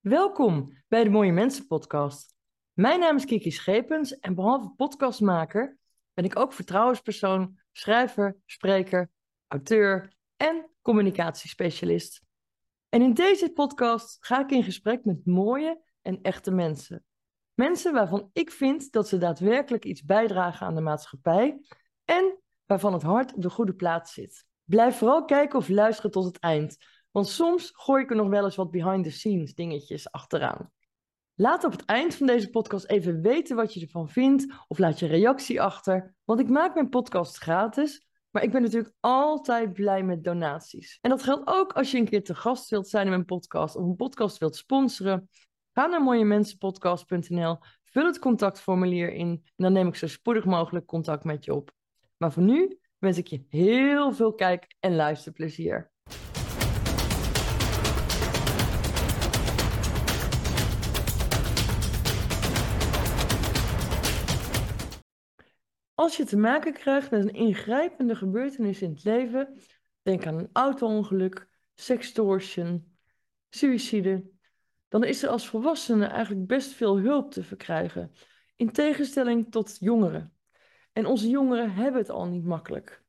Welkom bij de Mooie Mensen podcast. Mijn naam is Kiki Schepens en behalve podcastmaker ben ik ook vertrouwenspersoon, schrijver, spreker, auteur en communicatiespecialist. En in deze podcast ga ik in gesprek met mooie en echte mensen. Mensen waarvan ik vind dat ze daadwerkelijk iets bijdragen aan de maatschappij en waarvan het hart op de goede plaats zit. Blijf vooral kijken of luisteren tot het eind, want soms gooi ik er nog wel eens wat behind the scenes dingetjes achteraan. Laat op het eind van deze podcast even weten wat je ervan vindt of laat je reactie achter, want ik maak mijn podcast gratis, maar ik ben natuurlijk altijd blij met donaties. En dat geldt ook als je een keer te gast wilt zijn in mijn podcast of een podcast wilt sponsoren. Ga naar mooiemensenpodcast.nl, vul het contactformulier in en dan neem ik zo spoedig mogelijk contact met je op. Maar voor nu wens ik je heel veel kijk- en luisterplezier. Als je te maken krijgt met een ingrijpende gebeurtenis in het leven, denk aan een auto-ongeluk, sextortion, suïcide, dan is er als volwassene eigenlijk best veel hulp te verkrijgen, in tegenstelling tot jongeren. En onze jongeren hebben het al niet makkelijk.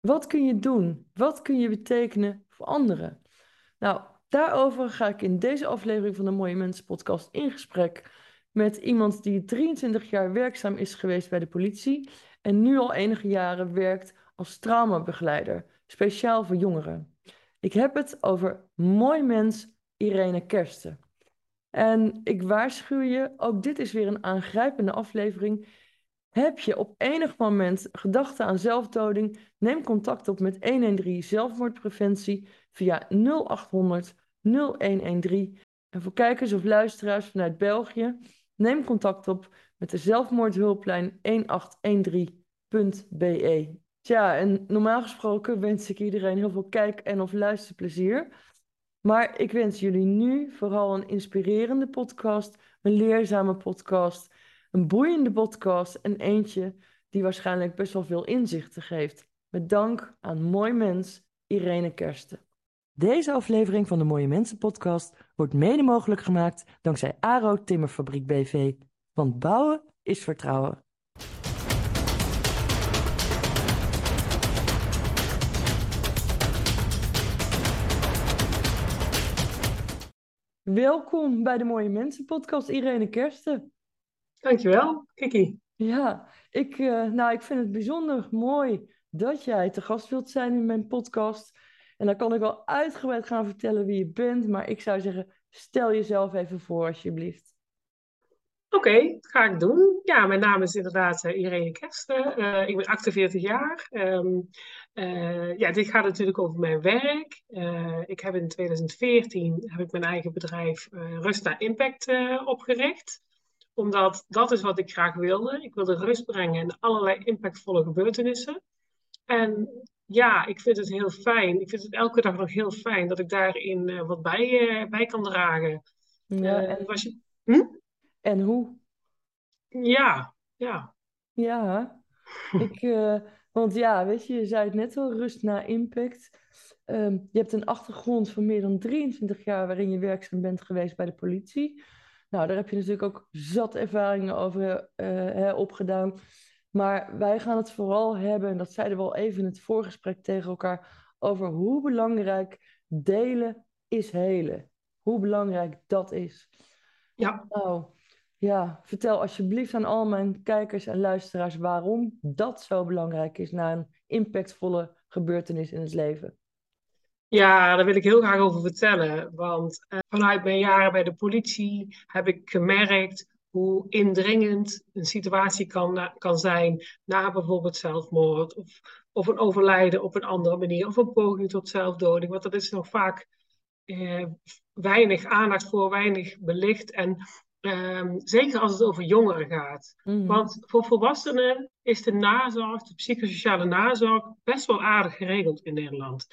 Wat kun je doen? Wat kun je betekenen voor anderen? Nou, daarover ga ik in deze aflevering van de Mooie Mensen podcast in gesprek met iemand die 23 jaar werkzaam is geweest bij de politie en nu al enige jaren werkt als traumabegeleider, speciaal voor jongeren. Ik heb het over mooi mens Irene Kersten. En ik waarschuw je, ook dit is weer een aangrijpende aflevering. Heb je op enig moment gedachten aan zelfdoding? Neem contact op met 113 zelfmoordpreventie via 0800 0113. En voor kijkers of luisteraars vanuit België, neem contact op met de zelfmoordhulplijn 1813.be. Tja, en normaal gesproken wens ik iedereen heel veel kijk- en of luisterplezier. Maar ik wens jullie nu vooral een inspirerende podcast, een leerzame podcast, een boeiende podcast en eentje die waarschijnlijk best wel veel inzichten geeft. Met dank aan mooi mens Irene Kersten. Deze aflevering van de Mooie Mensen podcast wordt mede mogelijk gemaakt dankzij Aro Timmerfabriek BV. Want bouwen is vertrouwen. Welkom bij de Mooie Mensen podcast, Irene Kersten. Dankjewel, Kiki. Ja, ik, uh, nou, ik vind het bijzonder mooi dat jij te gast wilt zijn in mijn podcast. En dan kan ik wel uitgebreid gaan vertellen wie je bent, maar ik zou zeggen, stel jezelf even voor alsjeblieft. Oké, okay, dat ga ik doen. Ja, mijn naam is inderdaad uh, Irene Kersten. Uh, ik ben 48 jaar. Um, uh, ja, dit gaat natuurlijk over mijn werk. ik heb in 2014 heb ik mijn eigen bedrijf Rust naar Impact opgericht. Omdat dat is wat ik graag wilde. Ik wilde rust brengen in allerlei impactvolle gebeurtenissen. En ja, ik vind het heel fijn. Ik vind het elke dag nog heel fijn dat ik daarin wat bij, bij kan dragen. Ja, en... Was je... hm? En hoe? Ja, ja. Ja, ik, uh, want ja, weet je, je zei het net al, rust na impact. Um, je hebt een achtergrond van meer dan 23 jaar waarin je werkzaam bent geweest bij de politie. Nou, daar heb je natuurlijk ook zat ervaringen over uh, hè, opgedaan. Maar wij gaan het vooral hebben, en dat zeiden we al even in het voorgesprek tegen elkaar, over hoe belangrijk delen is helen. Hoe belangrijk dat is. Ja. Nou, ja, vertel alsjeblieft aan al mijn kijkers en luisteraars waarom dat zo belangrijk is na een impactvolle gebeurtenis in het leven. Ja, daar wil ik heel graag over vertellen. Want eh, vanuit mijn jaren bij de politie heb ik gemerkt hoe indringend een situatie kan, kan zijn na bijvoorbeeld zelfmoord of, of een overlijden op een andere manier of een poging tot zelfdoding. Want dat is nog vaak eh, weinig aandacht voor, weinig belicht. En Um, zeker als het over jongeren gaat. Mhm. Want voor volwassenen is de nazorg, de psychosociale nazorg, best wel aardig geregeld in Nederland.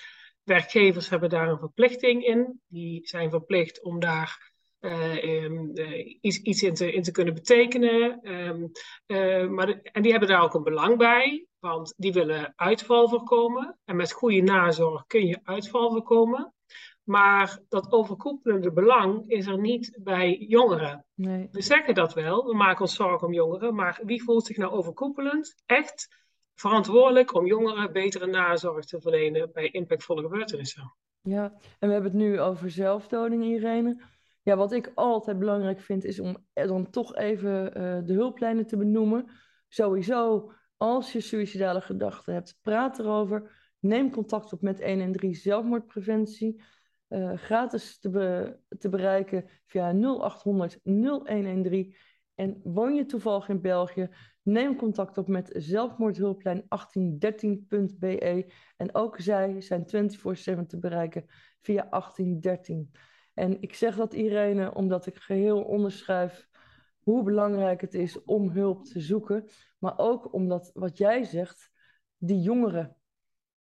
Werkgevers hebben daar een verplichting in. Die zijn verplicht om daar uh, um, uh, iets, iets in, te, in, te, kunnen betekenen. Um, uh, maar de, en die hebben daar ook een belang bij, want die willen uitval voorkomen. En met goede nazorg kun je uitval voorkomen. Maar dat overkoepelende belang is er niet bij jongeren. Nee. We zeggen dat wel, we maken ons zorgen om jongeren, maar wie voelt zich nou overkoepelend echt verantwoordelijk om jongeren betere nazorg te verlenen bij impactvolle gebeurtenissen? Ja, en we hebben het nu over zelfdoding, Irene. Ja, wat ik altijd belangrijk vind, is om dan toch even uh, de hulplijnen te benoemen. Sowieso, als je suïcidale gedachten hebt, praat erover. Neem contact op met 113 zelfmoordpreventie. Uh, gratis te, te bereiken via 0800 0113. En woon je toevallig in België, neem contact op met zelfmoordhulplijn 1813.be. En ook zij zijn 24/7 te bereiken via 1813. En ik zeg dat Irene omdat ik geheel onderschrijf hoe belangrijk het is om hulp te zoeken. Maar ook omdat wat jij zegt, die jongeren,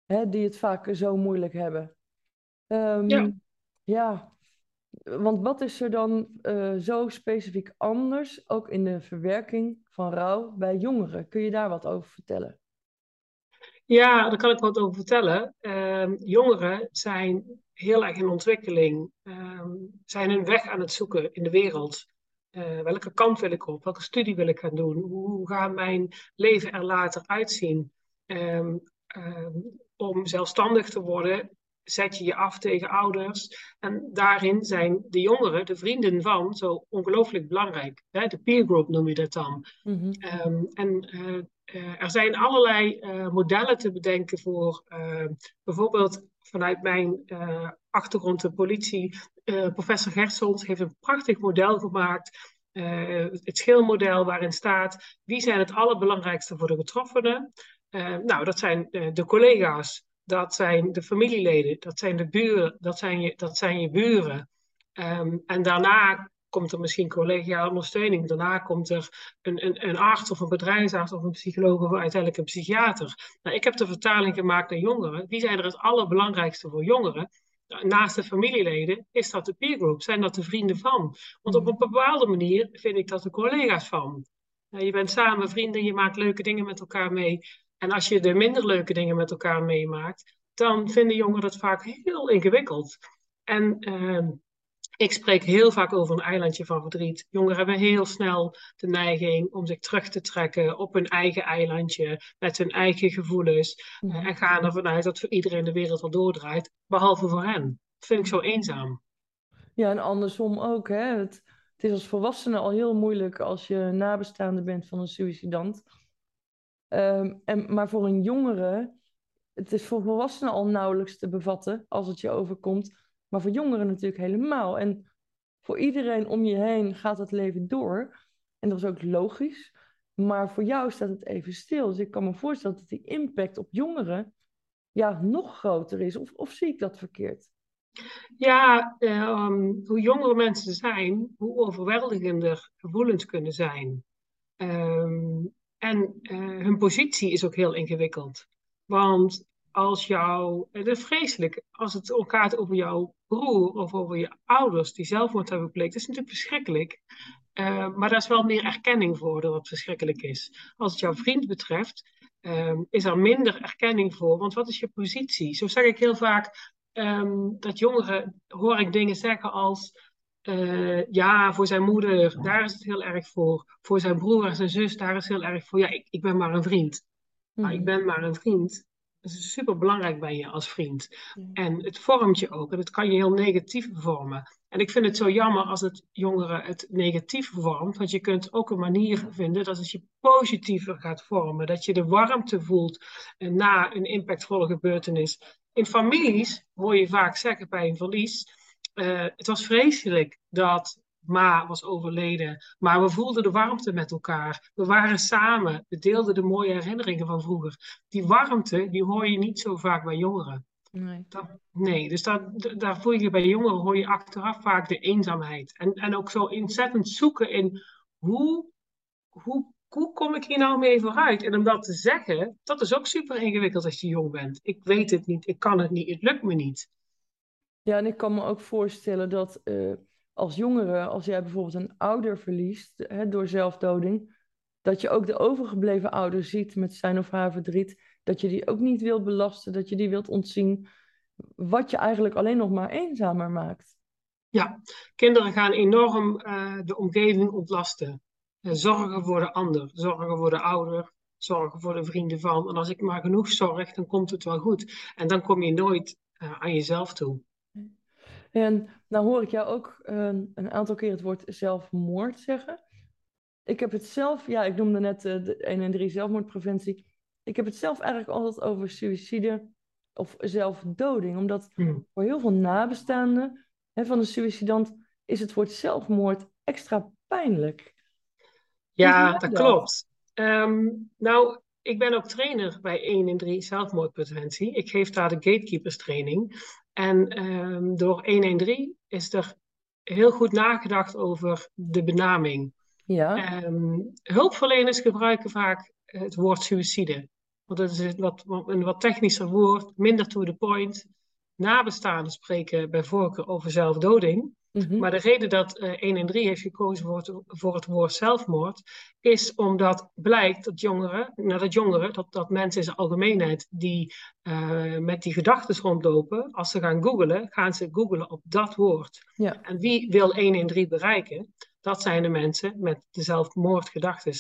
hè, die het vaak zo moeilijk hebben. Um, ja. ja. Want wat is er dan uh, zo specifiek anders, ook in de verwerking van rouw bij jongeren? Kun je daar wat over vertellen? Ja, daar kan ik wat over vertellen. Uh, jongeren zijn heel erg in ontwikkeling, uh, zijn hun weg aan het zoeken in de wereld. Uh, welke kant wil ik op? Welke studie wil ik gaan doen? Hoe gaat mijn leven er later uitzien? Um, om zelfstandig te worden zet je je af tegen ouders. En daarin zijn de jongeren, de vrienden van, zo ongelooflijk belangrijk. Hè? De peer group noem je dat dan. Mm en uh, uh, er zijn allerlei uh, modellen te bedenken voor bijvoorbeeld vanuit mijn achtergrond de politie. professor Gersons heeft een prachtig model gemaakt. het schilmodel waarin staat wie zijn het allerbelangrijkste voor de getroffenen. nou, dat zijn de collega's, dat zijn de familieleden, dat zijn de buren, dat zijn je, dat zijn je buren. Um, en daarna komt er misschien collegiale ondersteuning. Daarna komt er een, een, een arts of een bedrijfsarts of een psycholoog of uiteindelijk een psychiater. Nou, ik heb de vertaling gemaakt naar jongeren. Wie zijn er het allerbelangrijkste voor jongeren? Nou, naast de familieleden is dat de peer group, zijn dat de vrienden van. Want op een bepaalde manier vind ik dat de collega's van. Nou, je bent samen vrienden, je maakt leuke dingen met elkaar mee. En als je de minder leuke dingen met elkaar meemaakt, dan vinden jongeren dat vaak heel ingewikkeld. En uh, ik spreek heel vaak over een eilandje van verdriet. Jongeren hebben heel snel de neiging om zich terug te trekken op hun eigen eilandje, met hun eigen gevoelens. En gaan ervan uit dat voor iedereen de wereld al doordraait, behalve voor hen. Dat vind ik zo eenzaam. Ja, en andersom ook. Hè? Het, het is als volwassene al heel moeilijk als je nabestaande bent van een suïcidant Um, en, maar voor een jongere, het is voor volwassenen al nauwelijks te bevatten als het je overkomt, maar voor jongeren natuurlijk helemaal. En voor iedereen om je heen gaat het leven door. En dat is ook logisch. Maar voor jou staat het even stil. Dus ik kan me voorstellen dat die impact op jongeren ja, nog groter is. Of, of zie ik dat verkeerd? Ja, um, hoe jongere mensen zijn, hoe overweldigender gevoelens kunnen zijn. Um, en uh, hun positie is ook heel ingewikkeld. Want als jou, het is vreselijk, als het gaat over jouw broer of over je ouders die zelfmoord hebben gepleegd, dat is natuurlijk verschrikkelijk. Uh, maar daar is wel meer erkenning voor dat het verschrikkelijk is. Als het jouw vriend betreft, uh, is er minder erkenning voor. Want wat is je positie? Zo zeg ik heel vaak um, dat jongeren, hoor ik dingen zeggen als. Uh, ja, voor zijn moeder, daar is het heel erg voor. Voor zijn broer en zijn zus, daar is het heel erg voor. Ja, ik, ik ben maar een vriend. Maar ik mhm. ben maar een vriend. Dat is super belangrijk bij je als vriend. En het vormt je ook. En het kan je heel negatief vormen. En ik vind het zo jammer als het jongeren het negatief vormt. Want je kunt ook een manier vinden dat het je positiever gaat vormen. Dat je de warmte voelt na een impactvolle gebeurtenis. In families hoor je vaak zeggen bij een verlies uh, het was vreselijk dat Ma was overleden. Maar we voelden de warmte met elkaar. We waren samen. We deelden de mooie herinneringen van vroeger. Die warmte, die hoor je niet zo vaak bij jongeren. Nee. Dat, nee, dus dat, daar voel je bij jongeren, hoor je achteraf vaak de eenzaamheid. En, en ook zo ontzettend zoeken in hoe, hoe, hoe kom ik hier nou mee vooruit? En om dat te zeggen, dat is ook super ingewikkeld als je jong bent. Ik weet het niet, ik kan het niet, het lukt me niet. Ja, en ik kan me ook voorstellen dat uh, als jongere, als jij bijvoorbeeld een ouder verliest hè, door zelfdoding, dat je ook de overgebleven ouder ziet met zijn of haar verdriet, dat je die ook niet wilt belasten, dat je die wilt ontzien. wat je eigenlijk alleen nog maar eenzamer maakt. Ja, kinderen gaan enorm uh, de omgeving ontlasten. Uh, zorgen voor de ander, zorgen voor de ouder, zorgen voor de vrienden van. En als ik maar genoeg zorg, dan komt het wel goed. En dan kom je nooit aan jezelf toe. En nou hoor ik jou ook een aantal keer het woord zelfmoord zeggen. Ik heb het zelf, ja, ik noemde net de 1 en 3 zelfmoordpreventie. Ik heb het zelf eigenlijk altijd over suïcide of zelfdoding. Omdat hmm. voor heel veel nabestaanden hè, van een suïcidant is het woord zelfmoord extra pijnlijk. Ja, dat, klopt. Ehm, nou, ik ben ook trainer bij 1 en 3 zelfmoordpreventie. Ik geef daar de gatekeepers training. En um, door 113 is er heel goed nagedacht over de benaming. Ja. Um, hulpverleners gebruiken vaak het woord suïcide. Want dat is wat, een wat technischer woord, minder to the point. Nabestaanden spreken bij voorkeur over zelfdoding. Mhm. Maar de reden dat uh, 1 en 3 heeft gekozen voor het, voor het woord zelfmoord, is omdat blijkt dat jongeren, nou dat jongeren, dat, dat mensen in zijn algemeenheid die uh, met die gedachten rondlopen, als ze gaan googlen, gaan ze googlen op dat woord. Ja. En wie wil 1 en 3 bereiken? Dat zijn de mensen met de zelfmoordgedachten.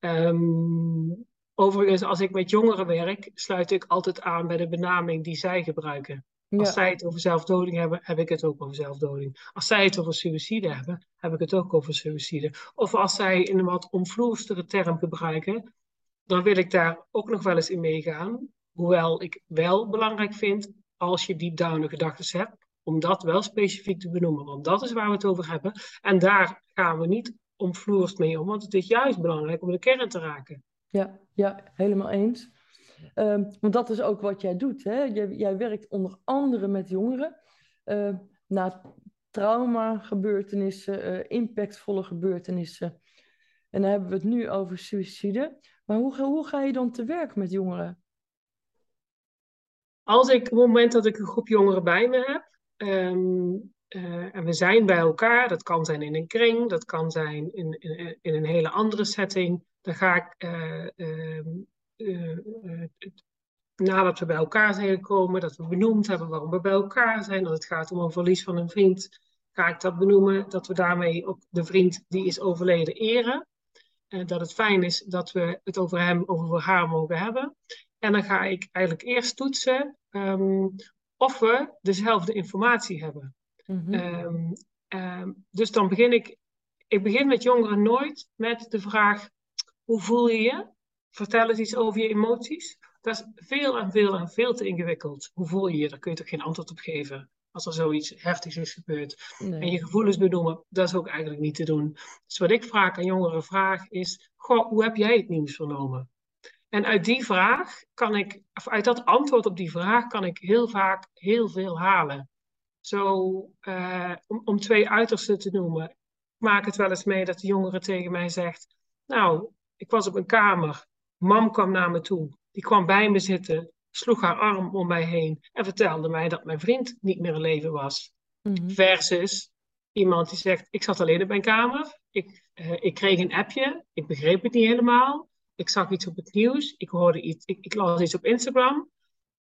Um, Overigens, als ik met jongeren werk, sluit ik altijd aan bij de benaming die zij gebruiken. Als zij het over zelfdoding hebben, heb ik het ook over zelfdoding. Als zij het over suïcide hebben, heb ik het ook over suïcide. Of als zij een wat omvloerstere term gebruiken, dan wil ik daar ook nog wel eens in meegaan. Hoewel ik wel belangrijk vind, als je deep down gedachten hebt, om dat wel specifiek te benoemen. Want dat is waar we het over hebben. En daar gaan we niet omvloerst mee om, want het is juist belangrijk om de kern te raken. Ja, ja helemaal eens. Um, want dat is ook wat jij doet. Hè? Jij, jij werkt onder andere met jongeren uh, na trauma-gebeurtenissen, uh, impactvolle gebeurtenissen. En dan hebben we het nu over suïcide. Maar hoe, hoe ga je dan te werk met jongeren? Als ik, op het moment dat ik een groep jongeren bij me heb, um, uh, en we zijn bij elkaar, dat kan zijn in een kring, dat kan zijn in, in, in een hele andere setting dan ga ik, uh, nadat we bij elkaar zijn gekomen, dat we benoemd hebben waarom we bij elkaar zijn, dat het gaat om een verlies van een vriend, ga ik dat benoemen, dat we daarmee ook de vriend die is overleden eren. En dat het fijn is dat we het over hem, over haar mogen hebben. En dan ga ik eigenlijk eerst toetsen um, of we dezelfde informatie hebben. Mm -hmm. um, dus dan begin ik, ik begin met jongeren nooit met de vraag, hoe voel je je? Vertel eens iets over je emoties. Dat is veel en veel en veel te ingewikkeld. Hoe voel je je? Daar kun je toch geen antwoord op geven. Als er zoiets heftigs is gebeurd. En je gevoelens benoemen, dat is ook eigenlijk niet te doen. Dus wat ik vaak aan jongeren vraag is: Goh, hoe heb jij het nieuws vernomen? En uit die vraag kan ik, of uit dat antwoord op die vraag, kan ik heel vaak heel veel halen. Zo, uh, om, om twee uitersten te noemen. Ik maak het wel eens mee dat de jongere tegen mij zegt: Nou, ik was op een kamer. Mam kwam naar me toe. Die kwam bij me zitten, sloeg haar arm om mij heen en vertelde mij dat mijn vriend niet meer in leven was. Mhm. Versus iemand die zegt: Ik zat alleen op mijn kamer. Ik, uh, ik kreeg een appje. Ik begreep het niet helemaal. Ik zag iets op het nieuws. Ik hoorde iets. Ik, ik las iets op Instagram.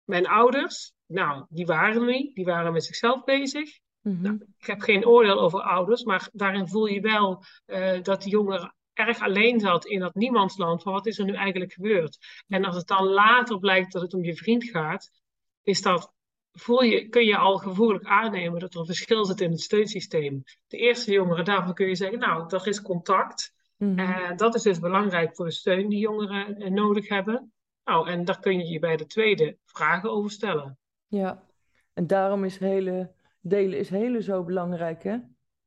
Mijn ouders, nou, die waren niet. Die waren met zichzelf bezig. Mhm. nou, ik heb geen oordeel over ouders, maar daarin voel je wel uh, dat die jongeren erg alleen zat in dat niemandsland van wat is er nu eigenlijk gebeurd. En als het dan later blijkt dat het om je vriend gaat, is dat, voel je, kun je al gevoelig aannemen dat er een verschil zit in het steunsysteem. De eerste jongeren, daarvan kun je zeggen, nou, er is contact. Mm dat is dus belangrijk voor de steun die jongeren eh, nodig hebben. Nou, en daar kun je je bij de tweede vragen over stellen. Ja, en daarom is hele, delen is hele zo belangrijk, hè?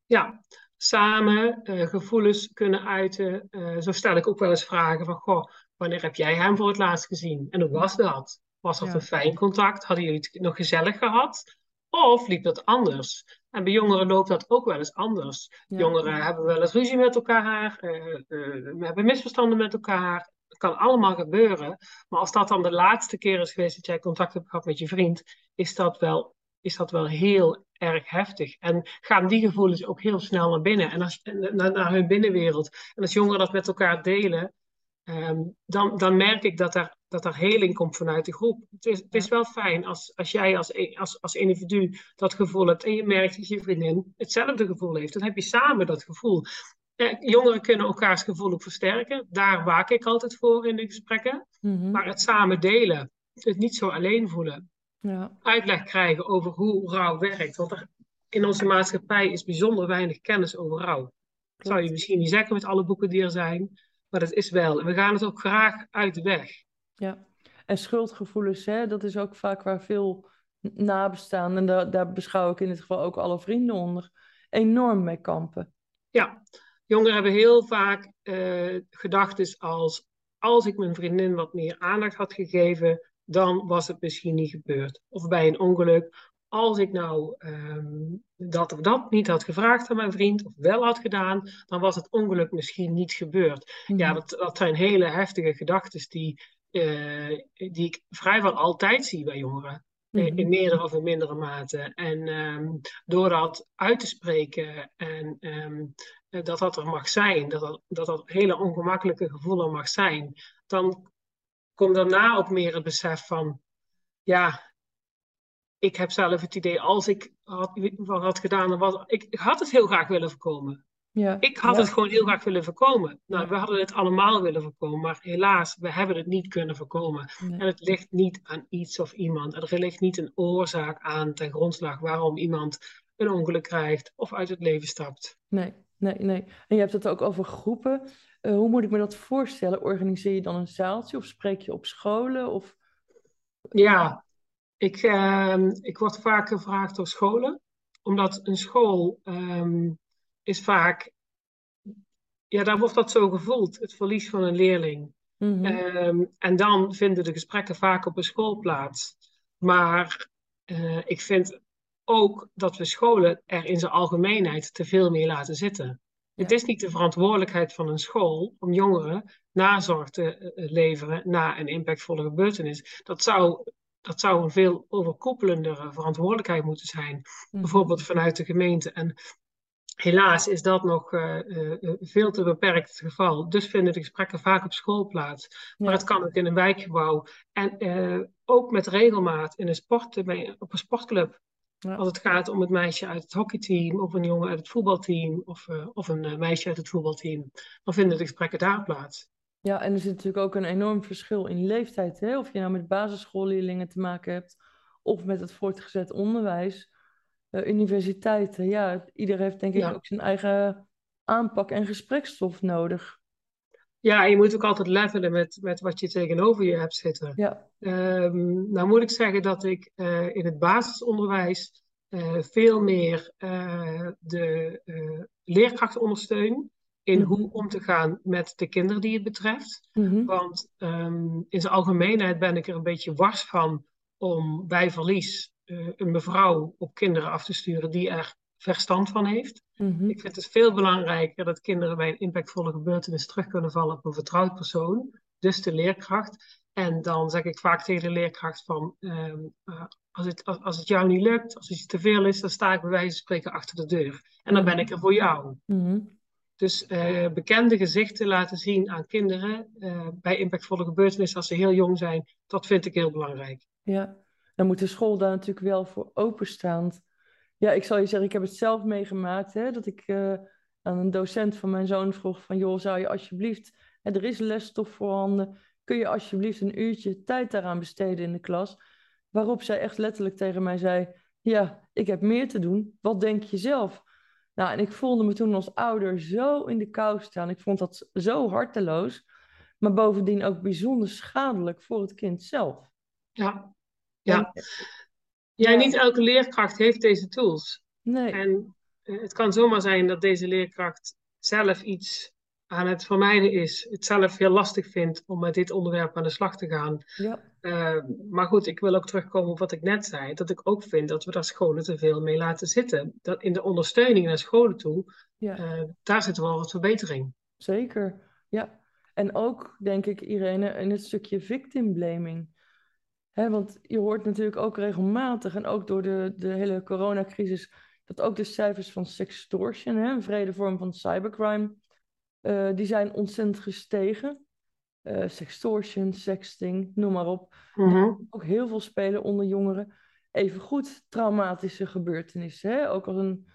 Ja, samen uh, gevoelens kunnen uiten. Uh, zo stel ik ook wel eens vragen van, goh, wanneer heb jij hem voor het laatst gezien? En hoe was dat? Was dat een fijn contact? Hadden jullie het nog gezellig gehad? Of liep dat anders? En bij jongeren loopt dat ook wel eens anders. Jongeren hebben wel eens ruzie met elkaar, uh, we hebben misverstanden met elkaar. Het kan allemaal gebeuren. Maar als dat dan de laatste keer is geweest dat jij contact hebt gehad met je vriend, is dat wel, is dat wel heel erg heftig. En gaan die gevoelens ook heel snel naar binnen en als, naar, naar hun binnenwereld. En als jongeren dat met elkaar delen, ehm, dan, dan merk ik dat er, dat er heling komt vanuit de groep. Het is, het is wel fijn als, als jij als, e- als, als individu dat gevoel hebt en je merkt dat je vriendin hetzelfde gevoel heeft. Dan heb je samen dat gevoel. Eh, jongeren kunnen elkaars gevoel ook versterken. Daar waak ik altijd voor in de gesprekken. Mhm. Maar het samen delen, het niet zo alleen voelen, Ja. uitleg krijgen over hoe rouw werkt. Want er, in onze maatschappij is bijzonder weinig kennis over rouw. Dat zou je misschien niet zeggen met alle boeken die er zijn, maar dat is wel. En we gaan het ook graag uit de weg. Ja, en schuldgevoelens, hè, dat is ook vaak waar veel n- nabestaanden, en daar, daar beschouw ik in dit geval ook alle vrienden onder, enorm mee kampen. Ja, jongeren hebben heel vaak eh gedachten als: als ik mijn vriendin wat meer aandacht had gegeven, dan was het misschien niet gebeurd. Of bij een ongeluk, als ik nou ehm, dat of dat niet had gevraagd aan mijn vriend, of wel had gedaan, dan was het ongeluk misschien niet gebeurd. Ja, Mhm. dat, dat zijn hele heftige gedachten die, eh, die ik vrijwel altijd zie bij jongeren. Mhm. In meerdere of in mindere mate. En ehm, door dat uit te spreken en ehm, eh, dat dat er mag zijn, dat dat, dat dat hele ongemakkelijke gevoel er mag zijn, dan komt daarna ook meer het besef van, ja, ik heb zelf het idee, als ik had, wat had gedaan, dan was, ik, ik had het heel graag willen voorkomen. Ja, Ik had ja, het gewoon heel graag willen voorkomen. Nou, we hadden het allemaal willen voorkomen, maar helaas, we hebben het niet kunnen voorkomen. nee. En het ligt niet aan iets of iemand. Er ligt niet een oorzaak aan ten grondslag waarom iemand een ongeluk krijgt of uit het leven stapt. Nee, nee, nee. En je hebt het ook over groepen. Eh, hoe moet ik me dat voorstellen? Organiseer je dan een zaaltje of spreek je op scholen? Of... Ja, ik, ehm, ik word vaak gevraagd door scholen, omdat een school ehm, is vaak, ja, daar wordt dat zo gevoeld, het verlies van een leerling. Mhm. Ehm, en dan vinden de gesprekken vaak op een school plaats. Maar eh, ik vind ook dat we scholen er in zijn algemeenheid te veel mee laten zitten. Het is niet de verantwoordelijkheid van een school om jongeren nazorg te eh, leveren na een impactvolle gebeurtenis. Dat zou, dat zou een veel overkoepelendere verantwoordelijkheid moeten zijn, Mhm. bijvoorbeeld vanuit de gemeente. En helaas is dat nog eh, eh, eh, veel te beperkt het geval. Dus vinden de gesprekken vaak op school plaats. Maar Ja. het kan ook in een wijkgebouw. En eh, ook met regelmaat in een sport, op een sportclub. Ja. Als het gaat om het meisje uit het hockeyteam, of een jongen uit het voetbalteam, of, eh, of een eh, meisje uit het voetbalteam. Dan vinden de gesprekken daar plaats. Ja, en er zit natuurlijk ook een enorm verschil in leeftijd, hè? Of je nou met basisschoolleerlingen te maken hebt, of met het voortgezet onderwijs, eh, universiteiten. Ja, ieder heeft denk ik Ja. ook zijn eigen aanpak en gesprekstof nodig. Ja, je moet ook altijd levelen met, met wat je tegenover je hebt zitten. Ja, Ehm, nou moet ik zeggen dat ik eh, in het basisonderwijs eh, veel meer eh, de eh, leerkracht ondersteun in Mhm. hoe om te gaan met de kinderen die het betreft. Mhm. Want ehm, in zijn algemeenheid ben ik er een beetje wars van om bij verlies een mevrouw op kinderen af te sturen die er verstand van heeft. Mhm. Ik vind het veel belangrijker dat kinderen bij een impactvolle gebeurtenis terug kunnen vallen op een vertrouwd persoon, dus de leerkracht. En dan zeg ik vaak tegen de leerkracht van, ehm, eh, als, het, als, als het jou niet lukt, als het je te veel is, dan sta ik bij wijze van spreken achter de deur. En dan ben ik er voor jou. Mhm. Dus eh, bekende gezichten laten zien aan kinderen eh, bij impactvolle gebeurtenissen als ze heel jong zijn, dat vind ik heel belangrijk. Ja, dan moet de school daar natuurlijk wel voor openstaan. Ja, ik zal je zeggen, ik heb het zelf meegemaakt, hè, dat ik eh, aan een docent van mijn zoon vroeg van, joh, zou je alsjeblieft, hè, er is lesstof voorhanden, kun je alsjeblieft een uurtje tijd daaraan besteden in de klas? Waarop zij echt letterlijk tegen mij zei, ja, ik heb meer te doen, wat denk je zelf? Nou, en ik voelde me toen als ouder zo in de kou staan. Ik vond dat zo harteloos, maar bovendien ook bijzonder schadelijk voor het kind zelf. Ja, ja. Ja. niet elke leerkracht heeft deze tools. nee. En eh, het kan zomaar zijn dat deze leerkracht zelf iets aan het vermijden is, het zelf heel lastig vindt om met dit onderwerp aan de slag te gaan. Ja, Eh, maar goed, ik wil ook terugkomen op wat ik net zei, dat ik ook vind dat we daar scholen te veel mee laten zitten. Dat in de ondersteuning naar scholen toe, ja, eh, daar zit wel wat verbetering. zeker. Ja. En ook, denk ik, Irene, in het stukje victim blaming. Hè, want je hoort natuurlijk ook regelmatig, en ook door de, de hele coronacrisis, dat ook de cijfers van sextortion, hè, een vrede vorm van cybercrime, eh, die zijn ontzettend gestegen. uh, sextortion, sexting, noem maar op. Mhm. Ook heel veel spelen onder jongeren. Evengoed traumatische gebeurtenissen. Hè? Ook als een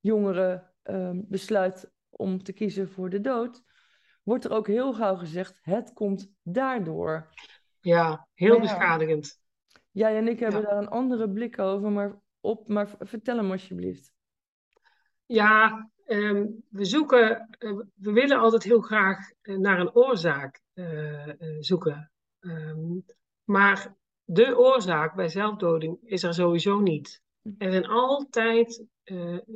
jongere ehm, besluit om te kiezen voor de dood, wordt er ook heel gauw gezegd: het komt daardoor. Ja, heel ja. beschadigend. Jij en ik hebben Ja. daar een andere blik over, maar, op, maar vertel hem alsjeblieft. Ja, ehm, we zoeken, eh, we willen altijd heel graag eh, naar een oorzaak eh, zoeken. Ehm, maar de oorzaak bij zelfdoding is er sowieso niet. Er zijn altijd,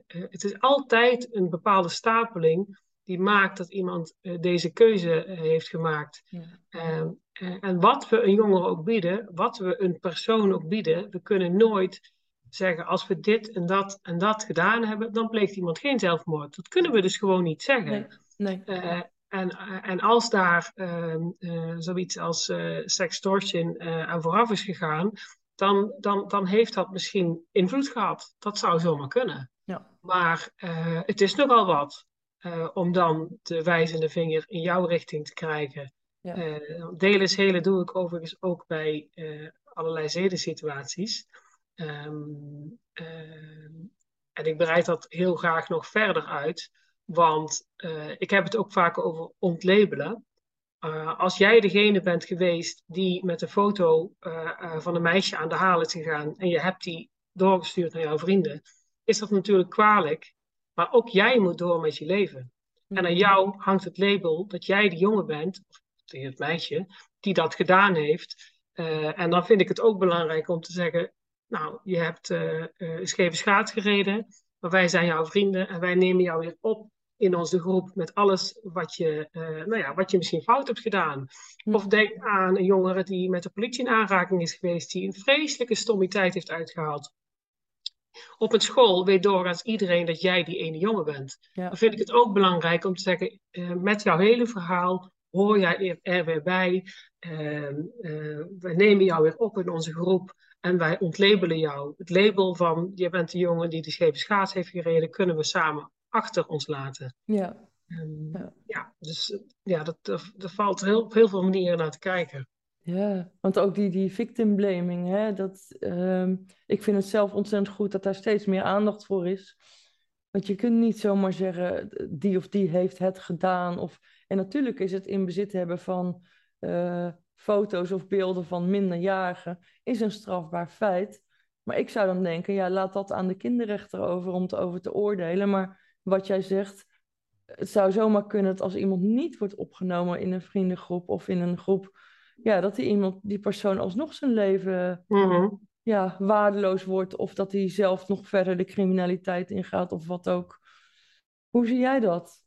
het is altijd een bepaalde stapeling die maakt dat iemand eh, deze keuze eh, heeft gemaakt. Ja. Ehm, eh, en wat we een jongere ook bieden, wat we een persoon ook bieden, we kunnen nooit zeggen als we dit en dat en dat gedaan hebben, dan pleegt iemand geen zelfmoord. Dat kunnen we dus gewoon niet zeggen. Nee, nee. En, en als daar ehm, eh, zoiets als sextortion aan vooraf is gegaan, dan, dan, dan heeft dat misschien invloed gehad. Dat zou zomaar kunnen. Ja. Maar het is nogal wat eh, om dan de wijzende vinger in jouw richting te krijgen. Ja. Eh, delen is hele doe ik overigens ook bij eh, allerlei zedensituaties. Ehm, ehm, en ik bereid dat heel graag nog verder uit, want ik heb het ook vaak over ontlabelen. Uh, als jij degene bent geweest die met een foto uh, uh, van een meisje aan de haal is gegaan en je hebt die doorgestuurd naar jouw vrienden, is dat natuurlijk kwalijk. Maar ook jij moet door met je leven. En aan jou hangt het label dat jij de jongen bent, of het meisje, die dat gedaan heeft. Uh, en dan vind ik het ook belangrijk om te zeggen, nou, je hebt uh, uh, scheve schaats gereden, maar wij zijn jouw vrienden en wij nemen jou weer op in onze groep met alles wat je, nou ja, wat je misschien fout hebt gedaan. Hm. Of denk aan een jongere die met de politie in aanraking is geweest, die een vreselijke stommiteit heeft uitgehaald. Op een school weet doorgaans iedereen dat jij die ene jongen bent. Ja. Dan vind ik het ook belangrijk om te zeggen, met jouw hele verhaal hoor jij er weer bij. Uh, uh, we nemen jou weer op in onze groep en wij ontlabelen jou. Het label van je bent de jongen die de scheve schaats heeft gereden, kunnen we samen achter ons laten. Ja. Um, Ja. ja. dus ja, dat, dat, dat valt heel, op heel veel manieren naar te kijken. Ja, want ook die, die victim blaming, hè, dat, ehm, ik vind het zelf ontzettend goed dat daar steeds meer aandacht voor is. Want je kunt niet zomaar zeggen, die of die heeft het gedaan. Of, en natuurlijk is het in bezit hebben van eh, foto's of beelden van minderjarigen, is een strafbaar feit. Maar ik zou dan denken, ja, laat dat aan de kinderrechter over om te over te oordelen. Maar wat jij zegt, het zou zomaar kunnen dat als iemand niet wordt opgenomen in een vriendengroep of in een groep, ja, dat die iemand, die persoon alsnog zijn leven Mm -hmm. ja, waardeloos wordt of dat hij zelf nog verder de criminaliteit ingaat of wat ook. Hoe zie jij dat?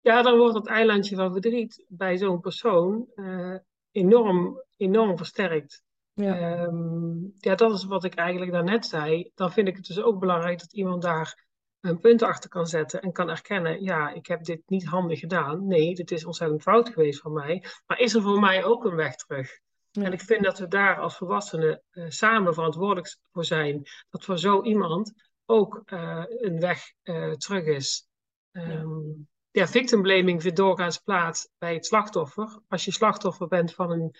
Ja, dan wordt het eilandje van verdriet bij zo'n persoon uh, enorm, enorm versterkt. Ja. Um, ja, dat is wat ik eigenlijk daarnet zei. Dan vind ik het dus ook belangrijk dat iemand daar een punt achter kan zetten en kan erkennen, ja, ik heb dit niet handig gedaan. Nee, dit is ontzettend fout geweest van mij. Maar is er voor mij ook een weg terug? Ja. En ik vind dat we daar als volwassenen uh, samen verantwoordelijk voor zijn. Dat voor zo iemand ook uh, een weg uh, terug is. Um, ja. ja, victim blaming vindt doorgaans plaats bij het slachtoffer. Als je slachtoffer bent van een,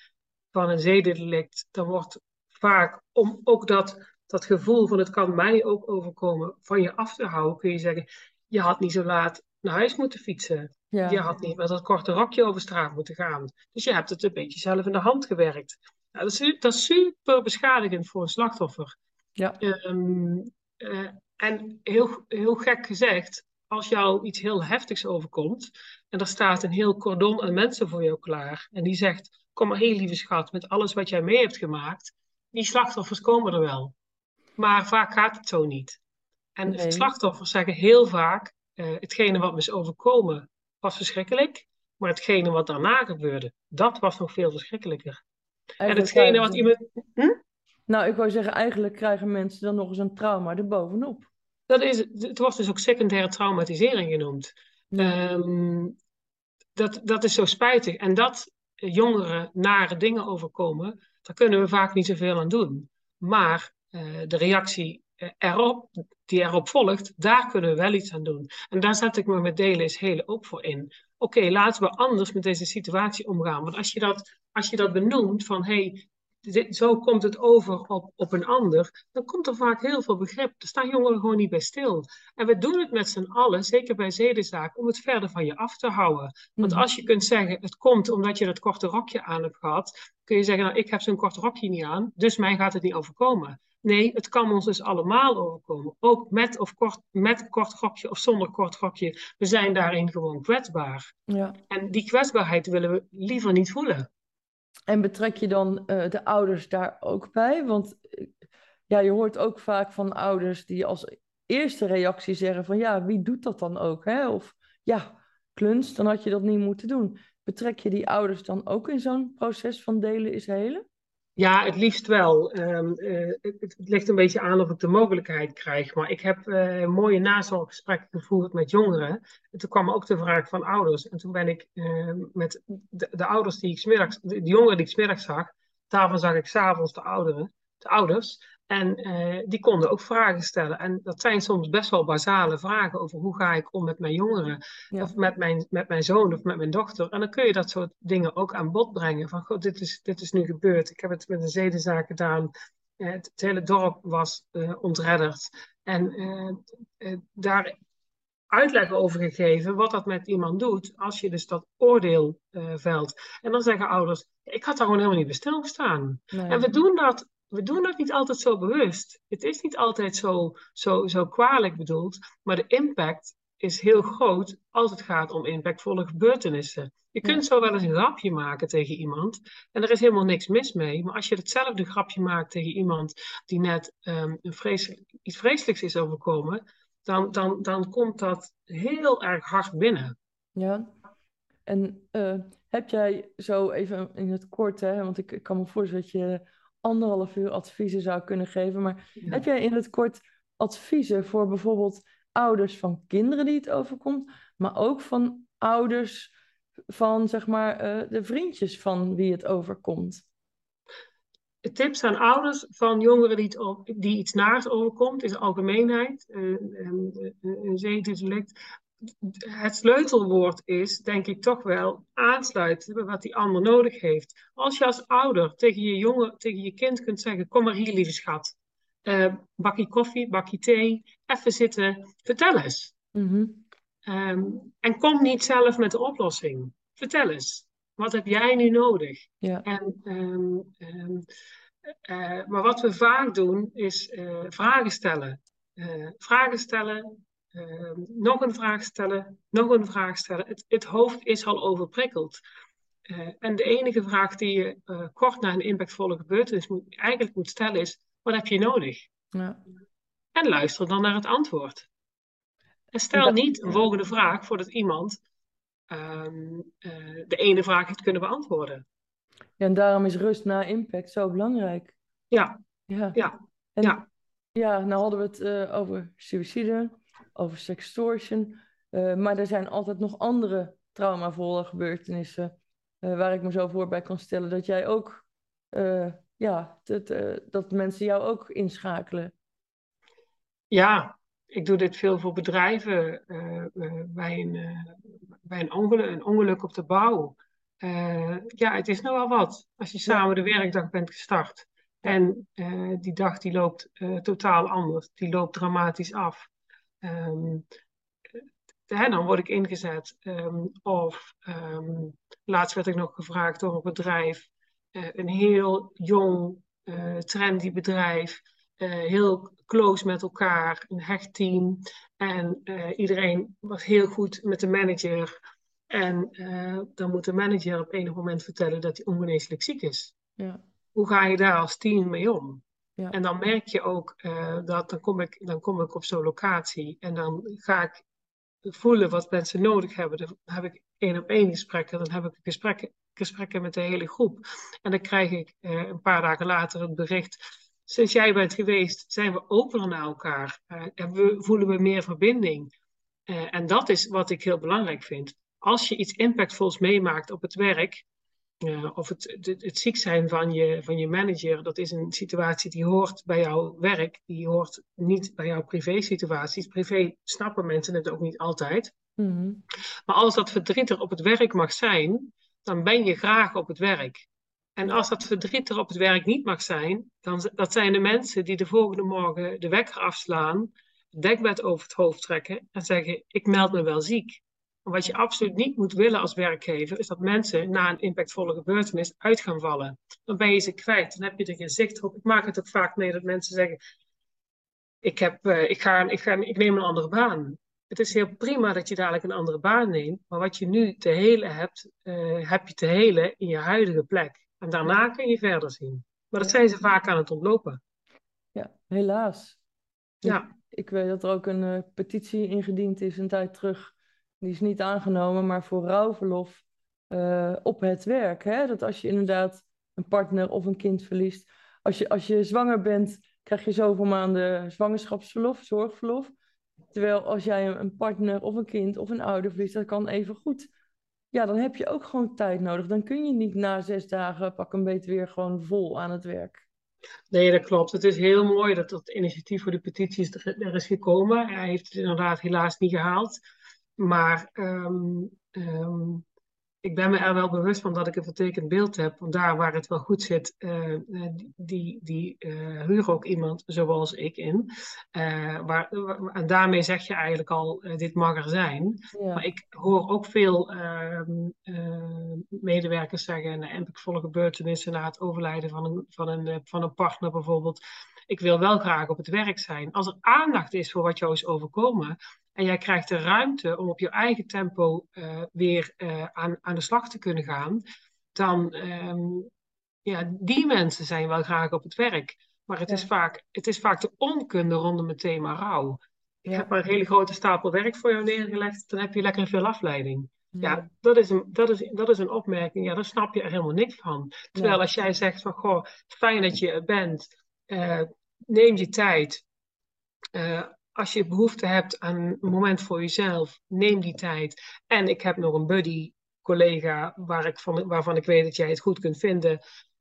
van een zedendelict, dan wordt vaak om ook dat, dat gevoel van het kan mij ook overkomen van je af te houden, kun je zeggen, je had niet zo laat naar huis moeten fietsen. Ja. Je had niet met dat korte rokje over straat moeten gaan. Dus je hebt het een beetje zelf in de hand gewerkt. Nou, dat, is, dat is super beschadigend voor een slachtoffer. Ja. Um, uh, en heel, heel gek gezegd, als jou iets heel heftigs overkomt en er staat een heel cordon aan mensen voor jou klaar en die zegt, kom maar heel lieve schat, met alles wat jij mee hebt gemaakt, die slachtoffers komen er wel. Maar vaak gaat het zo niet. En Nee. slachtoffers zeggen heel vaak, uh, hetgene wat me is overkomen was verschrikkelijk, maar hetgene wat daarna gebeurde, dat was nog veel verschrikkelijker. En hetgene wat iemand... Hm? Nou, ik wou zeggen, eigenlijk krijgen mensen dan nog eens een trauma erbovenop. Dat is, het wordt dus ook secundaire traumatisering genoemd. Ehm, dat, dat is zo spijtig. En dat jongeren nare dingen overkomen, daar kunnen we vaak niet zoveel aan doen. Maar eh, de reactie erop, die erop volgt, daar kunnen we wel iets aan doen. En daar zet ik me met delen is hele ook voor in. Oké, laten we anders met deze situatie omgaan. Want als je dat, als je dat benoemt van hé, hey, zo komt het over op, op een ander, dan komt er vaak heel veel begrip. Er staan jongeren gewoon niet bij stil. En we doen het met z'n allen, zeker bij zedenzaken, om het verder van je af te houden. Want mhm. als je kunt zeggen, het komt omdat je dat korte rokje aan hebt gehad, kun je zeggen, nou, ik heb zo'n kort rokje niet aan, dus mij gaat het niet overkomen. Nee, het kan ons dus allemaal overkomen. Ook met of kort, met kort rokje of zonder kort rokje. We zijn daarin gewoon kwetsbaar. Ja. En die kwetsbaarheid willen we liever niet voelen. En betrek je dan eh, de ouders daar ook bij? Want eh, ja, je hoort ook vaak van ouders die als eerste reactie zeggen van ja, wie doet dat dan ook? Hè? Of ja, kluns, dan had je dat niet moeten doen. Betrek je die ouders dan ook in zo'n proces van delen is helen? Ja, het liefst wel. Ehm, eh, het, het, ligt een beetje aan of ik de mogelijkheid krijg. Maar ik heb uh, mooie nazorggesprekken gevoerd met jongeren. En toen kwam ook de vraag van ouders. En toen ben ik ehm, met de, de, ouders die ik smiddags, de, de jongeren die ik smiddags zag, daarvan zag ik s'avonds de ouderen, de ouders. En uh, die konden ook vragen stellen. En dat zijn soms best wel basale vragen over hoe ga ik om met mijn jongeren. Of met mijn, met mijn zoon of met mijn dochter. En dan kun je dat soort dingen ook aan bod brengen. Van, god, dit is, dit is nu gebeurd. Ik heb het met een zedenzaak gedaan. Uh, het, hele dorp was uh, ontredderd. En daar uitleg over gegeven wat dat met iemand doet als je dus dat oordeel velt. En dan zeggen ouders, ik had daar gewoon helemaal niet bij stilgestaan. Nee. En we doen dat we doen dat niet altijd zo bewust. Het is niet altijd zo, zo, zo kwalijk bedoeld, maar de impact is heel groot als het gaat om impactvolle gebeurtenissen. Je kunt zo wel eens een grapje maken tegen iemand en er is helemaal niks mis mee. Maar als je hetzelfde grapje maakt tegen iemand die net um, een vreselijk, iets vreselijks is overkomen, dan, dan, dan komt dat heel erg hard binnen. Ja, en uh, heb jij zo even in het kort, hè, want ik, ik kan me voorstellen dat je anderhalf uur adviezen zou kunnen geven. Maar heb jij in het kort adviezen voor bijvoorbeeld ouders van kinderen die het overkomt, maar ook van ouders van zeg maar uh, de vriendjes van wie het overkomt? Tips aan ouders van jongeren die, het, die iets naars overkomt, is algemeenheid, uh, een, een zedendelict het sleutelwoord is, denk ik toch wel, aansluiten bij wat die ander nodig heeft. Als je als ouder tegen je jongen, tegen je kind kunt zeggen: Kom maar hier, lieve schat. Uh, bakje koffie, bakje thee, even zitten, vertel eens. Mhm. Ehm, en kom niet zelf met de oplossing. Vertel eens. Wat heb jij nu nodig? Ja. En, um, um, uh, maar wat we vaak doen, is uh, vragen stellen. vragen stellen, Ehm, nog een vraag stellen, nog een vraag stellen. Het, het hoofd is al overprikkeld. Uh, en de enige vraag die je uh, kort na een impactvolle gebeurtenis moet, eigenlijk moet stellen is: wat heb je nodig? Ja. En luister dan naar het antwoord. En stel niet een volgende vraag voordat iemand um, uh, de ene vraag heeft kunnen beantwoorden. Ja, en daarom is rust na impact zo belangrijk. Ja. Ja. Ja. En, ja. ja, nou hadden we het over suïcide over sextortion. Uh, maar er zijn altijd nog andere traumavolle gebeurtenissen uh, waar ik me zo voor bij kan stellen dat jij ook, uh, ja, dat, dat mensen jou ook inschakelen. Ja, ik doe dit veel voor bedrijven bij, een, bij een, ongeluk, een ongeluk op de bouw. ja, het is nogal wat als je samen de werkdag bent gestart. En die dag die loopt totaal anders. Die loopt dramatisch af. Um, dan word ik ingezet. Um, of um, laatst werd ik nog gevraagd door een bedrijf, uh, een heel jong, uh, trendy bedrijf, uh, heel close met elkaar, een hecht team. En iedereen was heel goed met de manager. En dan moet de manager op enig moment vertellen dat hij ongeneeslijk ziek is. Ja. Hoe ga je daar als team mee om? En dan merk je ook uh, dat dan kom, ik, dan kom ik op zo'n locatie en dan ga ik voelen wat mensen nodig hebben. Dan heb ik één op één gesprekken, dan heb ik gesprekken, gesprekken met de hele groep. En dan krijg ik uh, een paar dagen later het bericht. Sinds jij bent geweest, zijn we opener naar elkaar. Uh, en we, voelen we meer verbinding. en dat is wat ik heel belangrijk vind. Als je iets impactvols meemaakt op het werk, of het, het, het, ziek zijn van je, van je manager, dat is een situatie die hoort bij jouw werk, die hoort niet bij jouw privé-situaties. Privé snappen mensen het ook niet altijd. Mhm. Maar als dat verdriet er op het werk mag zijn, dan ben je graag op het werk. En als dat verdriet er op het werk niet mag zijn, dan dat zijn de mensen die de volgende morgen de wekker afslaan, het dekbed over het hoofd trekken en zeggen: Ik meld me wel ziek. Wat je absoluut niet moet willen als werkgever, is dat mensen na een impactvolle gebeurtenis uit gaan vallen. Dan ben je ze kwijt, dan heb je er geen zicht op. Ik maak het ook vaak mee dat mensen zeggen: Ik, heb, uh, ik, ga, ik, ga, ik neem een andere baan. Het is heel prima dat je dadelijk een andere baan neemt, maar wat je nu te helen hebt, uh, heb je te helen in je huidige plek. En daarna kun je verder zien. Maar dat zijn ze vaak aan het ontlopen. Ja, helaas. Ja. Ik, weet dat er ook een uh, petitie ingediend is een tijd terug. Die is niet aangenomen, maar voor rouwverlof uh, op het werk. Hè? Dat als je inderdaad een partner of een kind verliest. Als je, als je zwanger bent, krijg je zoveel maanden zwangerschapsverlof, zorgverlof. Terwijl als jij een partner of een kind of een ouder verliest, dat kan even goed ja, dan heb je ook gewoon tijd nodig. Dan kun je niet na zes dagen pak een beetje weer gewoon vol aan het werk. Nee, dat klopt. Het is heel mooi dat dat initiatief voor de petities er, is gekomen. Hij heeft het inderdaad helaas niet gehaald. Maar um, ik ben me er wel bewust van dat ik een vertekend beeld heb. Want daar waar het wel goed zit, uh, die, die uh, huren ook iemand zoals ik in. Uh, waar, en daarmee zeg je eigenlijk al, dit mag er zijn. Maar ik hoor ook veel ehm, medewerkers zeggen, en impactvolle gebeurtenissen na het overlijden van een, van, een, van een partner bijvoorbeeld. Ik wil wel graag op het werk zijn. Als er aandacht is voor wat jou is overkomen, en jij krijgt de ruimte om op je eigen tempo uh, weer uh, aan, aan de slag te kunnen gaan. Dan, um, ja, die mensen zijn wel graag op het werk. Maar het, is, vaak, het is vaak de onkunde rondom het thema rouw. Ik heb maar een hele grote stapel werk voor jou neergelegd. Dan heb je lekker veel afleiding. Ja, dat, is een, dat, is, dat is een opmerking. Ja, daar snap je er helemaal niks van. Terwijl als jij zegt van, goh, fijn dat je er bent. Uh, neem je tijd. Uh, als je behoefte hebt aan een moment voor jezelf, neem die tijd. En ik heb nog een buddy collega waar ik van, waarvan ik weet dat jij het goed kunt vinden.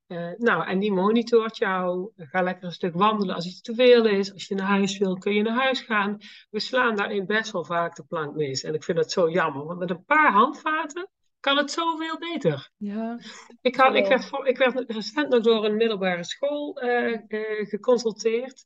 Uh, nou, en die monitort jou. Ga lekker een stuk wandelen als iets te veel is. Als je naar huis wil, kun je naar huis gaan. We slaan daarin best wel vaak de plank mis. En ik vind dat zo jammer, want met een paar handvaten kan het zoveel beter. Ja. Ik, had, ik, werd, ik werd recent nog door een middelbare school uh, uh, geconsulteerd.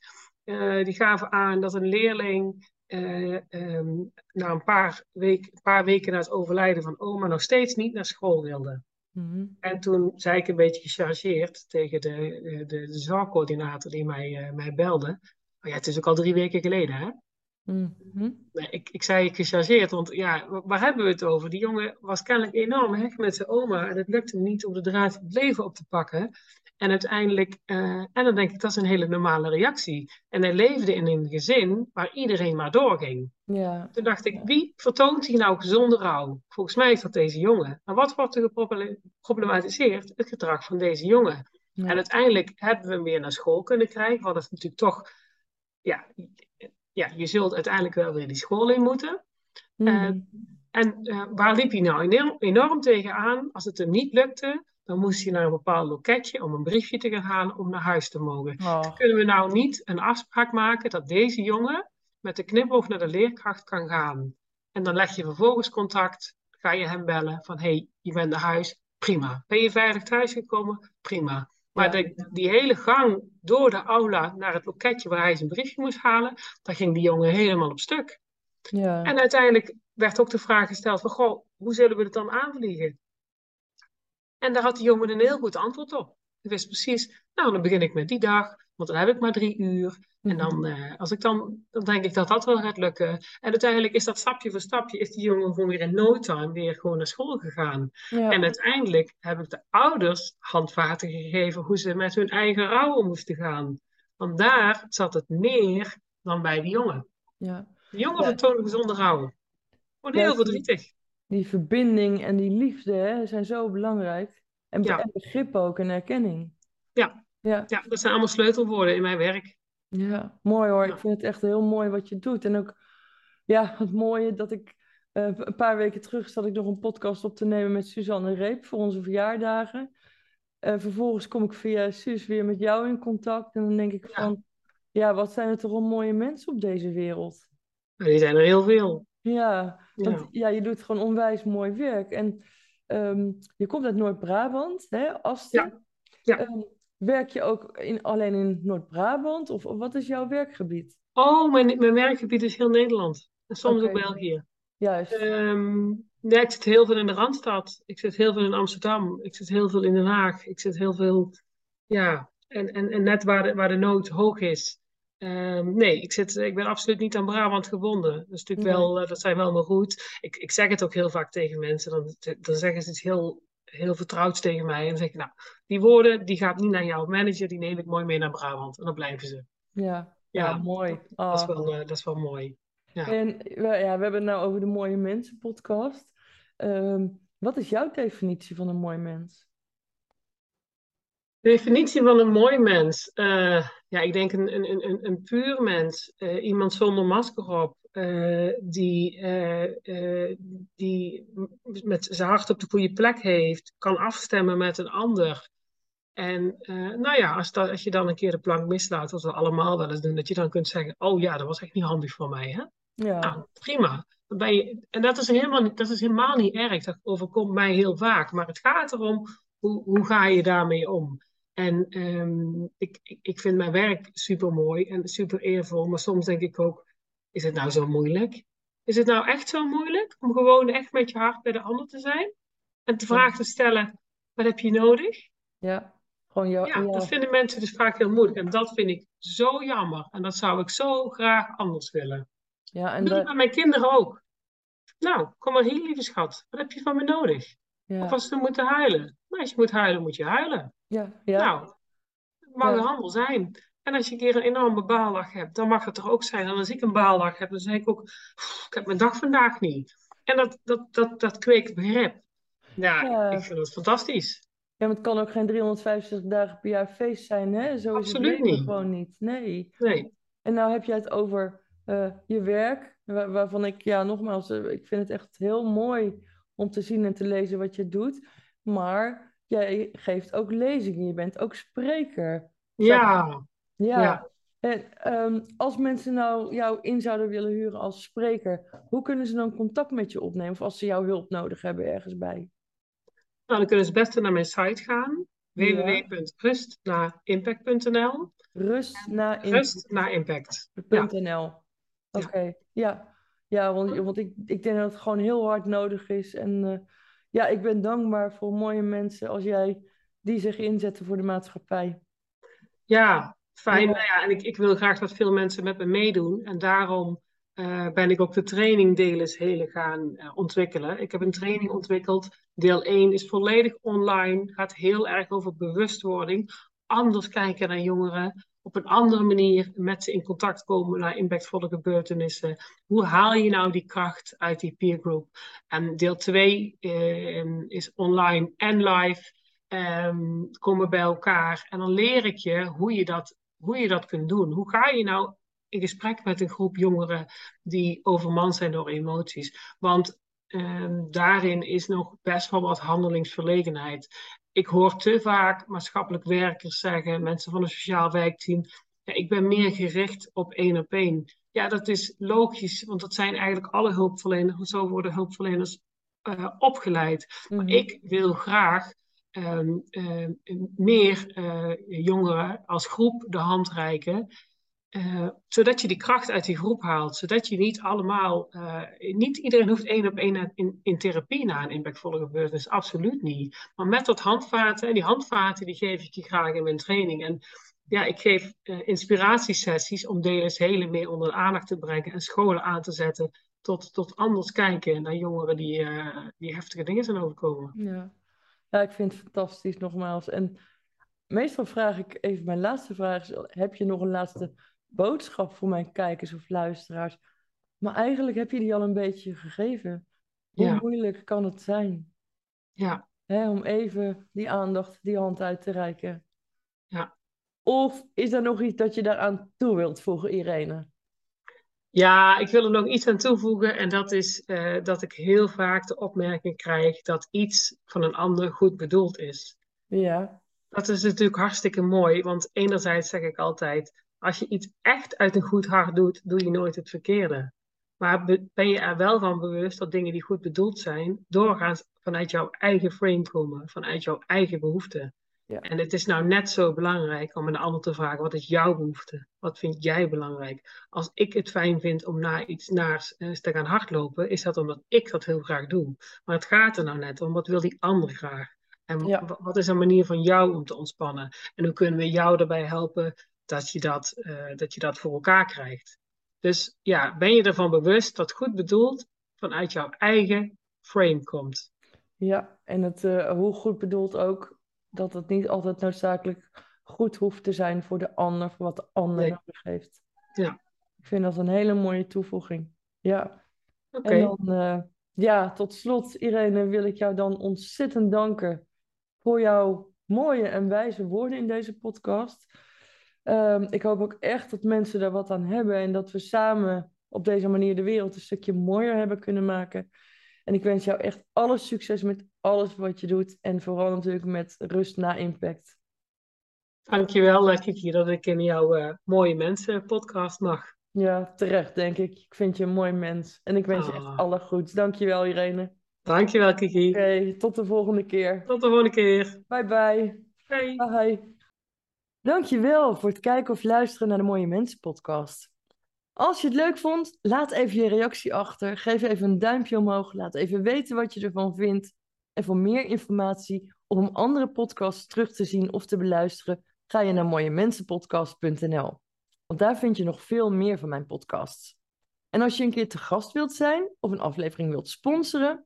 Uh, die gaven aan dat een leerling uh, um, na een paar, week, paar weken na het overlijden van oma nog steeds niet naar school wilde. Mm En toen zei ik een beetje gechargeerd tegen de, de, de, de zorgcoördinator die mij, uh, mij belde. Oh ja, het is ook al drie weken geleden, hè? Mm -hmm. nee, ik, ik zei gechargeerd, want ja, waar hebben we het over? Die jongen was kennelijk enorm hecht met zijn oma en het lukte hem niet om de draad van het leven op te pakken. En uiteindelijk, uh, en dan denk ik, dat is een hele normale reactie. En hij leefde in een gezin waar iedereen maar doorging. Ja. Toen dacht ik, wie vertoont hier nou gezonde rouw? Volgens mij is dat deze jongen. Maar wat wordt er geproblematiseerd? Het gedrag van deze jongen. Ja. En uiteindelijk hebben we hem weer naar school kunnen krijgen. Want dat is natuurlijk toch, ja, ja, je zult uiteindelijk wel weer die school in moeten. Mm. Uh, en uh, waar liep hij nou enorm, enorm tegenaan? Als het hem niet lukte, dan moest je naar een bepaald loketje om een briefje te gaan halen om naar huis te mogen. Oh. Kunnen we nou niet een afspraak maken dat deze jongen met de knipoog naar de leerkracht kan gaan? En dan leg je vervolgens contact, ga je hem bellen van hé, hey, je bent naar huis, prima. Ben je veilig thuis gekomen? Prima. Maar de, die hele gang door de aula naar het loketje waar hij zijn briefje moest halen, daar ging die jongen helemaal op stuk. Ja. En uiteindelijk werd ook de vraag gesteld van, goh, hoe zullen we het dan aanvliegen? En daar had de jongen een heel goed antwoord op. Hij wist precies, nou dan begin ik met die dag, want dan heb ik maar drie uur. En dan, mhm. eh, als ik dan, dan denk ik dat dat wel gaat lukken. En uiteindelijk is dat stapje voor stapje, is die jongen gewoon weer in no time weer gewoon naar school gegaan. En uiteindelijk heb ik de ouders handvaten gegeven hoe ze met hun eigen rouw moesten gaan. Want daar zat het meer dan bij die jongen. Ja. De jongen ja. vertoonde gezonde rouw. Gewoon heel verdrietig die verbinding en die liefde hè, zijn zo belangrijk. En, en, begrip ook en erkenning. Ja. Ja. ja, dat zijn allemaal sleutelwoorden in mijn werk. Ja, mooi hoor. Ik vind het echt heel mooi wat je doet. En ook ja, het mooie dat ik Eh, een paar weken terug zat ik nog een podcast op te nemen met Suzanne Reep voor onze verjaardagen. Uh, vervolgens kom ik via Suus weer met jou in contact. En dan denk ik van, ja, wat zijn er toch al mooie mensen op deze wereld? Die zijn er heel veel. Ja, want ja, je doet gewoon onwijs mooi werk. En um, je komt uit Noord-Brabant, hè, Asten. Ja. ja. Um, werk je ook in, alleen in Noord-Brabant? Of, of, wat is jouw werkgebied? Oh, mijn, mijn werkgebied is heel Nederland. En soms ook België. Juist. Um, ja, ik zit heel veel in de Randstad. Ik zit heel veel in Amsterdam. Ik zit heel veel in Den Haag. Ik zit heel veel, ja, en, en, en net waar de, waar de nood hoog is. Um, nee, ik, zit, ik ben absoluut niet aan Brabant gebonden. Dat, is natuurlijk wel, uh, dat zijn wel maar goed. Ik, ik zeg het ook heel vaak tegen mensen. Dan, dan zeggen ze iets heel, heel vertrouwds tegen mij. En dan zeg ik, nou, die woorden, die gaat niet naar jouw manager. Die neem ik mooi mee naar Brabant. En dan blijven ze. Ja, ja, ja mooi. Dat, is ah. wel, uh, dat is wel mooi. Ja. En we, ja, we hebben het nou over de Mooie Mensen podcast. Um, wat is jouw definitie van een mooi mens? Definitie van een mooi mens. Uh, ja, ik denk een, een, een, een puur mens. Uh, iemand zonder masker op. Uh, die, die met zijn hart op de goede plek heeft. Kan afstemmen met een ander. En nou ja, als, dat, als je dan een keer de plank mislaat, wat we allemaal wel eens doen, dat je dan kunt zeggen: Oh ja, dat was echt niet handig voor mij. Hè? Ja. Nou, prima. Dan ben je, en dat is, helemaal, dat is helemaal niet erg. Dat overkomt mij heel vaak. Maar het gaat erom: hoe, hoe ga je daarmee om? En um, ik, ik, ik vind mijn werk super mooi en super eervol, maar soms denk ik ook: is het nou zo moeilijk? Is het nou echt zo moeilijk om gewoon echt met je hart bij de ander te zijn? En de vraag te stellen: wat heb je nodig? Ja, gewoon jou, ja, dat vinden mensen dus vaak heel moeilijk. En dat vind ik zo jammer. En dat zou ik zo graag anders willen. Ja, en Doe dat met mijn kinderen ook. Nou, kom maar hier, lieve schat. Wat heb je van me nodig? Ja. Of als ze moeten huilen. Nou, als je moet huilen, moet je huilen. Ja, ja. Nou, het mag een handel zijn. En als je een keer een enorme baaldag hebt, dan mag het er ook zijn. En als ik een baaldag heb, dan zeg ik ook, ik heb mijn dag vandaag niet. En dat, dat, dat, dat kweekt begrip. Ja, ja, ik vind het fantastisch. Ja, maar het kan ook geen 365 dagen per jaar feest zijn, hè? Zo is Absoluut het niet. gewoon niet. Nee. Nee. En nou heb je het over uh, je werk, waar, waarvan ik, ja, nogmaals, uh, ik vind het echt heel mooi om te zien en te lezen wat je doet. Maar jij geeft ook lezingen, je bent ook spreker. Ja. Ja. ja. En um, als mensen nou jou in zouden willen huren als spreker, hoe kunnen ze dan contact met je opnemen? Of als ze jouw hulp nodig hebben ergens bij? Nou, dan kunnen ze best naar mijn site gaan. Ja. www.rustnaimpact.nl Rust na Rust na. Oké, okay. ja. Ja, want, want ik, ik denk dat het gewoon heel hard nodig is. En uh, ja, ik ben dankbaar voor mooie mensen als jij die zich inzetten voor de maatschappij. Ja, fijn. Ja. Nou ja, en ik, ik wil graag dat veel mensen met me meedoen. En daarom uh, ben ik ook de training Deles Hele gaan uh, ontwikkelen. Ik heb een training ontwikkeld. Deel 1 is volledig online. Gaat heel erg over bewustwording. Anders kijken naar jongeren op een andere manier met ze in contact komen naar impactvolle gebeurtenissen. Hoe haal je nou die kracht uit die peer group? En deel 2 uh, is online en live. Um, komen bij elkaar en dan leer ik je hoe je dat, hoe je dat kunt doen. Hoe ga je nou in gesprek met een groep jongeren die overmand zijn door emoties? Want um, daarin is nog best wel wat handelingsverlegenheid ik hoor te vaak maatschappelijk werkers zeggen, mensen van een sociaal werkteam, ja, ik ben meer gericht op één op één. Ja, dat is logisch, want dat zijn eigenlijk alle hulpverleners, zo worden hulpverleners uh, opgeleid. Mm -hmm. Maar mhm. ik wil graag um, uh, meer uh, jongeren als groep de hand reiken. Uh, zodat je die kracht uit die groep haalt. Zodat je niet allemaal, uh, niet iedereen hoeft één op één in, in therapie na een impactvolle gebeurtenis. Absoluut niet. Maar met dat handvaten, en die handvaten die geef ik je graag in mijn training. En ja, ik geef uh, inspiratiesessies om DLS hele meer onder de aandacht te brengen en scholen aan te zetten tot, tot anders kijken naar jongeren die, die heftige dingen zijn overkomen. Ja. ja, ik vind het fantastisch nogmaals. En meestal vraag ik even, mijn laatste vraag is, heb je nog een laatste boodschap voor mijn kijkers of luisteraars. Maar eigenlijk heb je die al een beetje gegeven. Hoe ja. moeilijk kan het zijn? Ja. Hè, om even die aandacht, die hand uit te reiken. Ja. Of is er nog iets dat je daaraan toe wilt voegen, Irene? Ja, ik wil er nog iets aan toevoegen en dat is eh, dat ik heel vaak de opmerking krijg dat iets van een ander goed bedoeld is. Ja, Dat is natuurlijk hartstikke mooi, want enerzijds zeg ik altijd, als je iets echt uit een goed hart doet, doe je nooit het verkeerde. Maar be- ben je er wel van bewust dat dingen die goed bedoeld zijn, doorgaans vanuit jouw eigen frame komen, vanuit jouw eigen behoeften. ja, En het is nou net zo belangrijk om een ander te vragen, wat is jouw behoefte? Wat vind jij belangrijk? Als ik het fijn vind om naar iets naars eh, te gaan hardlopen, is dat omdat ik dat heel graag doe. Maar het gaat er nou net om, wat wil die ander graag? En ja, wat is een manier van jou om te ontspannen? En hoe kunnen we jou erbij helpen dat je dat, eh, dat je dat voor elkaar krijgt? Dus ja, ben je ervan bewust dat goed bedoeld vanuit jouw eigen frame komt? ja. En het, eh, hoe goed bedoeld ook dat het niet altijd noodzakelijk goed hoeft te zijn voor de ander, voor wat de ander Nee. nodig heeft. Ja, Ik vind dat een hele mooie toevoeging. Ja. oké. En dan, eh, ja, tot slot, Irene, wil ik jou dan ontzettend danken voor jouw mooie en wijze woorden in deze podcast. Ehm, ik hoop ook echt dat mensen daar wat aan hebben en dat we samen op deze manier de wereld een stukje mooier hebben kunnen maken. En ik wens jou echt alle succes met alles wat je doet en vooral natuurlijk met rust na impact. Dankjewel, uh, Kiki, dat ik in jouw uh, mooie mensen podcast mag. Ja, terecht denk ik. Ik vind je een mooi mens en ik wens je echt Ah. alle goeds. Dankjewel, Irene. Dankjewel, Kiki. Oké, tot de volgende keer. Tot de volgende keer. Bye bye. Bye. Bye. Dankjewel voor het kijken of luisteren naar de Mooie Mensen podcast. Als je het leuk vond, laat even je reactie achter. Geef even een duimpje omhoog. Laat even weten wat je ervan vindt. En voor meer informatie of om andere podcasts terug te zien of te beluisteren, ga je naar mooiemensenpodcast.nl. Want daar vind je nog veel meer van mijn podcasts. En als je een keer te gast wilt zijn of een aflevering wilt sponsoren,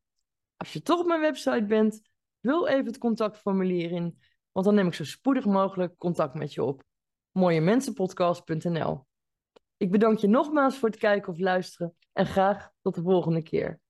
als je toch op mijn website bent, vul even het contactformulier in, want dan neem ik zo spoedig mogelijk contact met je op. mooiemensenpodcast.nl Ik bedank je nogmaals voor het kijken of luisteren en graag tot de volgende keer.